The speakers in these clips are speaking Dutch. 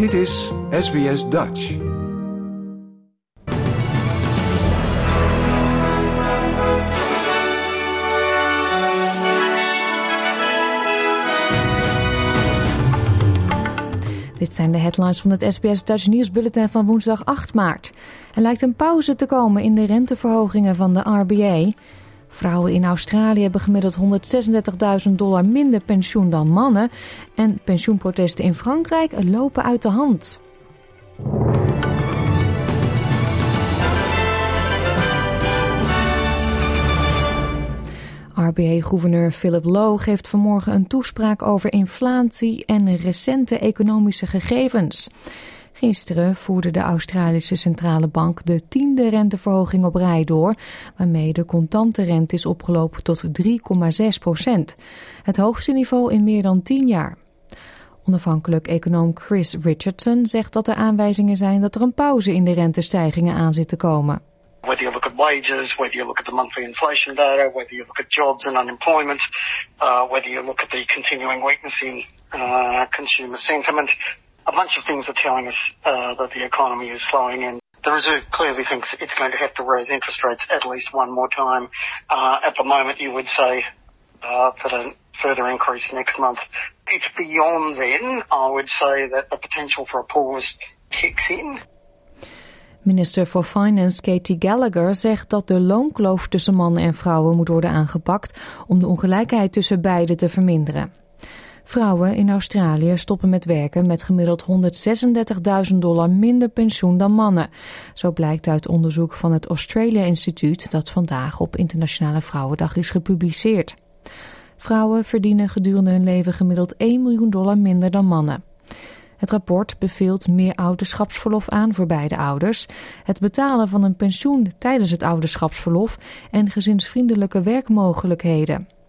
Dit is SBS Dutch. Dit zijn de headlines van het SBS Dutch nieuwsbulletin van woensdag 8 maart. Er lijkt een pauze te komen in de renteverhogingen van de RBA. Vrouwen in Australië hebben gemiddeld 136.000 dollar minder pensioen dan mannen. En pensioenprotesten in Frankrijk lopen uit de hand. RBA-gouverneur Philip Lowe geeft vanmorgen een toespraak over inflatie en recente economische gegevens. Gisteren voerde de Australische Centrale Bank de tiende renteverhoging op rij door, waarmee de contante rente is opgelopen tot 3,6 procent. Het hoogste niveau in meer dan tien jaar. Onafhankelijk econoom Chris Richardson zegt dat er aanwijzingen zijn dat er een pauze in de rentestijgingen aan zit te komen. Whether you look at wages, whether you look at the monthly inflation data, whether you look at jobs and unemployment, uh, whether you look at the continuing weakness in uh, consumer sentiment, a bunch of things are telling us uh, that the economy is slowing and the Reserve clearly thinks it's going to have to raise interest rates at least one more time. Uh, at the moment, you would say uh, that a further increase next month. It's beyond then, I would say that the potential for a pause kicks in. Minister for Finance Katie Gallagher zegt dat de loonkloof tussen mannen en vrouwen moet worden aangepakt om de ongelijkheid tussen beiden te verminderen. Vrouwen in Australië stoppen met werken met gemiddeld 136.000 dollar minder pensioen dan mannen. Zo blijkt uit onderzoek van het Australia Instituut dat vandaag op Internationale Vrouwendag is gepubliceerd. Vrouwen verdienen gedurende hun leven gemiddeld 1 miljoen dollar minder dan mannen. Het rapport beveelt meer ouderschapsverlof aan voor beide ouders, het betalen van een pensioen tijdens het ouderschapsverlof en gezinsvriendelijke werkmogelijkheden.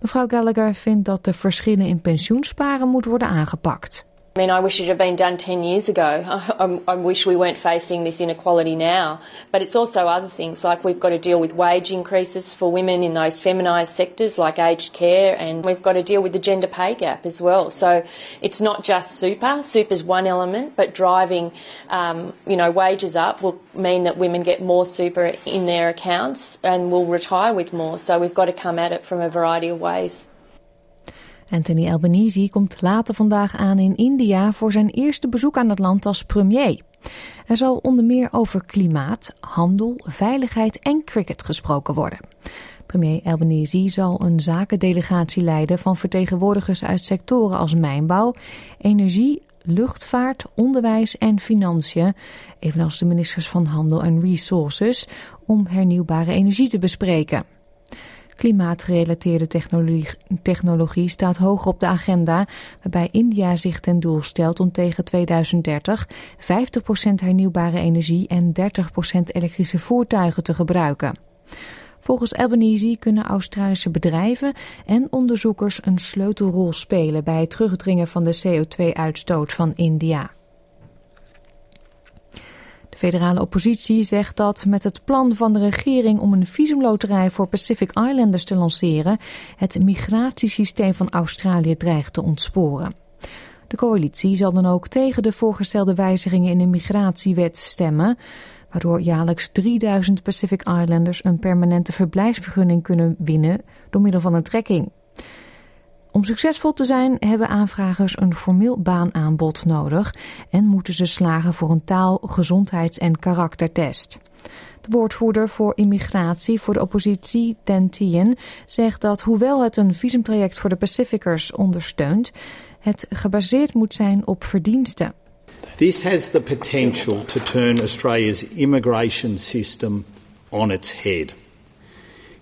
Mevrouw Gallagher vindt dat de verschillen in pensioensparen moet worden aangepakt. I mean, I wish it had been done 10 years ago. I, I, wish we weren't facing this inequality now. But it's also other things, like we've got to deal with wage increases for women in those feminised sectors like aged care, and we've got to deal with the gender pay gap as well. So it's not just super. Super's one element, but driving, um, you know, wages up will mean that women get more super in their accounts and will retire with more. So we've got to come at it from a variety of ways. Anthony Albanese komt later vandaag aan in India voor zijn eerste bezoek aan het land als premier. Er zal onder meer over klimaat, handel, veiligheid en cricket gesproken worden. Premier Albanese zal een zakendelegatie leiden van vertegenwoordigers uit sectoren als mijnbouw, energie, luchtvaart, onderwijs en financiën, evenals de ministers van Handel en Resources, om hernieuwbare energie te bespreken. Klimaatgerelateerde technologie, technologie staat hoog op de agenda, waarbij India zich ten doel stelt om tegen 2030 50% hernieuwbare energie en 30% elektrische voertuigen te gebruiken. Volgens Albanese kunnen Australische bedrijven en onderzoekers een sleutelrol spelen bij het terugdringen van de CO2-uitstoot van India. De federale oppositie zegt dat met het plan van de regering om een visumloterij voor Pacific Islanders te lanceren, het migratiesysteem van Australië dreigt te ontsporen. De coalitie zal dan ook tegen de voorgestelde wijzigingen in de migratiewet stemmen, waardoor jaarlijks 3000 Pacific Islanders een permanente verblijfsvergunning kunnen winnen door middel van een trekking. Om succesvol te zijn hebben aanvragers een formeel baanaanbod nodig en moeten ze slagen voor een taal-, gezondheids- en karaktertest. De woordvoerder voor immigratie voor de oppositie, Dan Tien, zegt dat hoewel het een visumtraject voor de Pacificers ondersteunt, het gebaseerd moet zijn op verdiensten. This has the potential to turn Australia's immigration system on its head.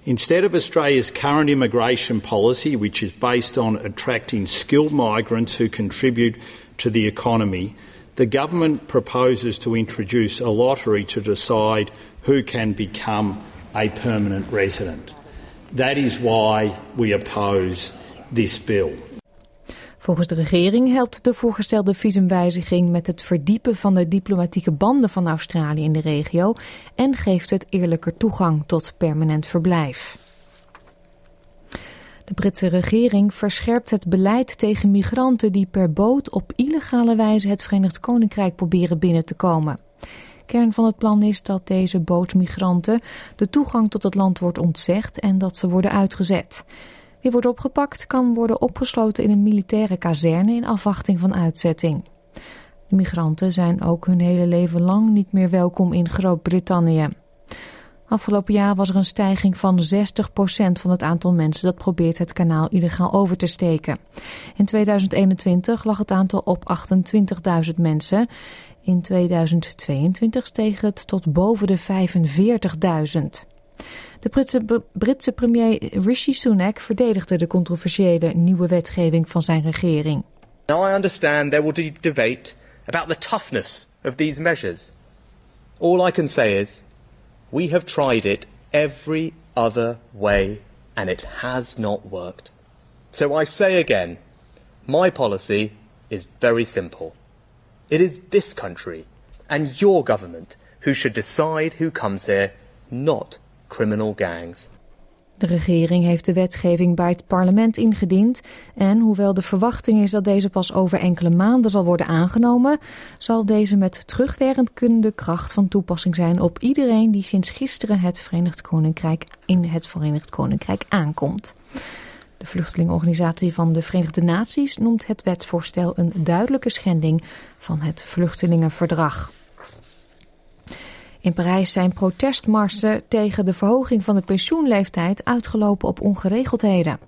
Instead of Australia's current immigration policy, which is based on attracting skilled migrants who contribute to the economy, the government proposes to introduce a lottery to decide who can become a permanent resident. That is why we oppose this bill. Volgens de regering helpt de voorgestelde visumwijziging met het verdiepen van de diplomatieke banden van Australië in de regio en geeft het eerlijker toegang tot permanent verblijf. De Britse regering verscherpt het beleid tegen migranten die per boot op illegale wijze het Verenigd Koninkrijk proberen binnen te komen. Kern van het plan is dat deze bootmigranten de toegang tot het land wordt ontzegd en dat ze worden uitgezet. Wie wordt opgepakt kan worden opgesloten in een militaire kazerne in afwachting van uitzetting. De migranten zijn ook hun hele leven lang niet meer welkom in Groot-Brittannië. Afgelopen jaar was er een stijging van 60% van het aantal mensen dat probeert het kanaal illegaal over te steken. In 2021 lag het aantal op 28.000 mensen. In 2022 steeg het tot boven de 45.000. De Britse, Britse premier Rishi Sunak verdedigde de controversiële nieuwe wetgeving van zijn regering. Now I understand there will be debate about the toughness of these measures. All I can say is we have tried it every other way and it has not worked. So I say again, my policy is very simple. It is this country and your government who should decide who comes here, not criminal gangs. De regering heeft de wetgeving bij het parlement ingediend en hoewel de verwachting is dat deze pas over enkele maanden zal worden aangenomen, zal deze met terugwerkende kracht van toepassing zijn op iedereen die sinds gisteren het Verenigd Koninkrijk in het Verenigd Koninkrijk aankomt. De vluchtelingenorganisatie van de Verenigde Naties noemt het wetvoorstel een duidelijke schending van het vluchtelingenverdrag. In Parijs zijn protestmarsen tegen de verhoging van de pensioenleeftijd uitgelopen op ongeregeldheden.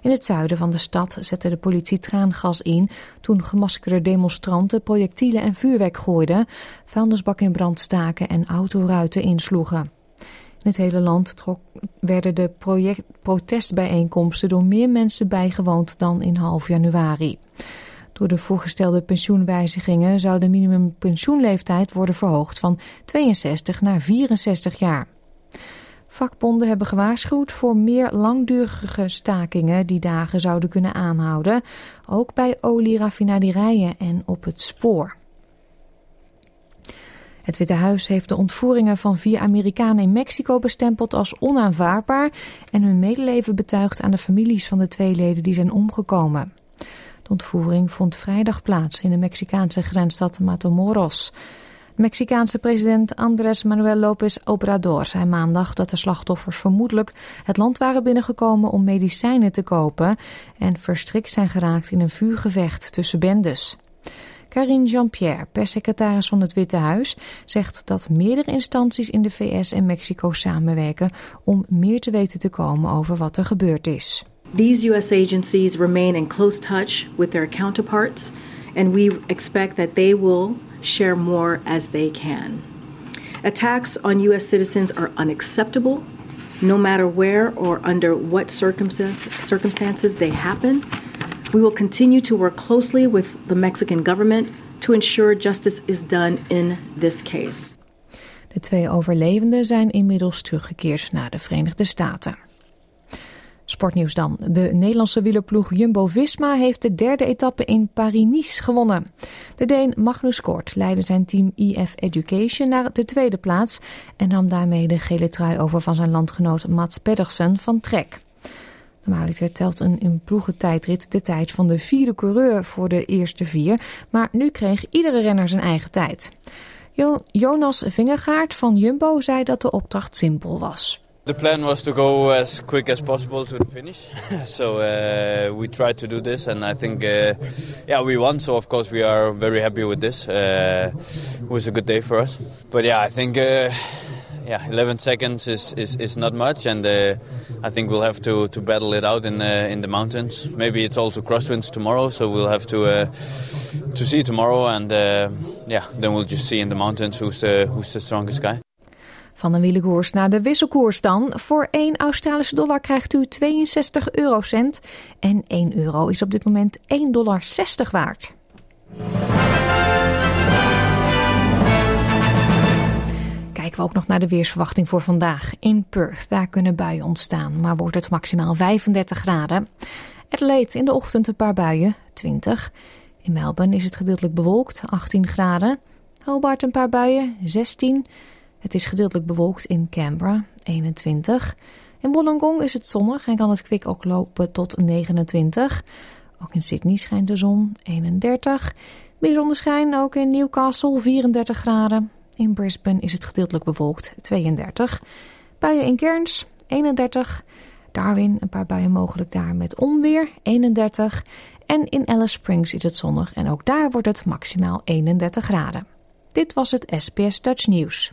In het zuiden van de stad zette de politie traangas in toen gemaskerde demonstranten projectielen en vuurwerk gooiden, vuilnisbakken in brand staken en autoruiten insloegen. In het hele land werden de protestbijeenkomsten door meer mensen bijgewoond dan in half januari. Door de voorgestelde pensioenwijzigingen zou de minimumpensioenleeftijd worden verhoogd van 62 naar 64 jaar. Vakbonden hebben gewaarschuwd voor meer langdurige stakingen die dagen zouden kunnen aanhouden, ook bij olieraffinaderijen en op het spoor. Het Witte Huis heeft de ontvoeringen van vier Amerikanen in Mexico bestempeld als onaanvaardbaar en hun medeleven betuigd aan de families van de twee leden die zijn omgekomen. Ontvoering vond vrijdag plaats in de Mexicaanse grensstad Matamoros. Mexicaanse president Andrés Manuel López Obrador zei maandag dat de slachtoffers vermoedelijk het land waren binnengekomen om medicijnen te kopen en verstrikt zijn geraakt in een vuurgevecht tussen bendes. Karine Jean-Pierre, perssecretaris van het Witte Huis, zegt dat meerdere instanties in de VS en Mexico samenwerken om meer te weten te komen over wat er gebeurd is. These U.S. agencies remain in close touch with their counterparts, and we expect that they will share more as they can. Attacks on U.S. citizens are unacceptable, no matter where or under what circumstances they happen. We will continue to work closely with the Mexican government to ensure justice is done in this case. De twee overlevenden zijn inmiddels teruggekeerd naar de Verenigde Staten. Sportnieuws dan. De Nederlandse wielerploeg Jumbo-Visma heeft de derde etappe in Paris-Nice gewonnen. De Deen Magnus Kort leidde zijn team IF Education naar de tweede plaats... en nam daarmee de gele trui over van zijn landgenoot Mats Pedersen van Trek. Normaliter telt een in ploegentijdrit de tijd van de vierde coureur voor de eerste vier... maar nu kreeg iedere renner zijn eigen tijd. Jonas Vingegaard van Jumbo zei dat de opdracht simpel was. The plan was to go as quick as possible to the finish, so uh, we tried to do this, and I think, uh, yeah, we won. So of course we are very happy with this. Uh, it was a good day for us, but yeah, I think, uh, yeah, 11 seconds is, is, is not much, and uh, I think we'll have to, to battle it out in the in the mountains. Maybe it's also crosswinds tomorrow, so we'll have to uh, to see tomorrow, and yeah, then we'll just see in the mountains who's the who's the strongest guy. Van de wielenkoers naar de wisselkoers dan. Voor 1 Australische dollar krijgt u 62 eurocent. En 1 euro is op dit moment 1,60 dollar waard. Kijken we ook nog naar de weersverwachting voor vandaag. In Perth, daar kunnen buien ontstaan, maar wordt het maximaal 35 graden. Adelaide in de ochtend een paar buien, 20. In Melbourne is het gedeeltelijk bewolkt, 18 graden. Hobart een paar buien, 16 het is gedeeltelijk bewolkt in Canberra, 21. In Wollongong is het zonnig en kan het kwik ook lopen tot 29. Ook in Sydney schijnt de zon 31. Bijzonder schijn ook in Newcastle 34 graden. In Brisbane is het gedeeltelijk bewolkt 32. Buien in Cairns 31. Darwin een paar buien mogelijk daar met onweer 31. En in Alice Springs is het zonnig en ook daar wordt het maximaal 31 graden. Dit was het SBS Dutch Nieuws.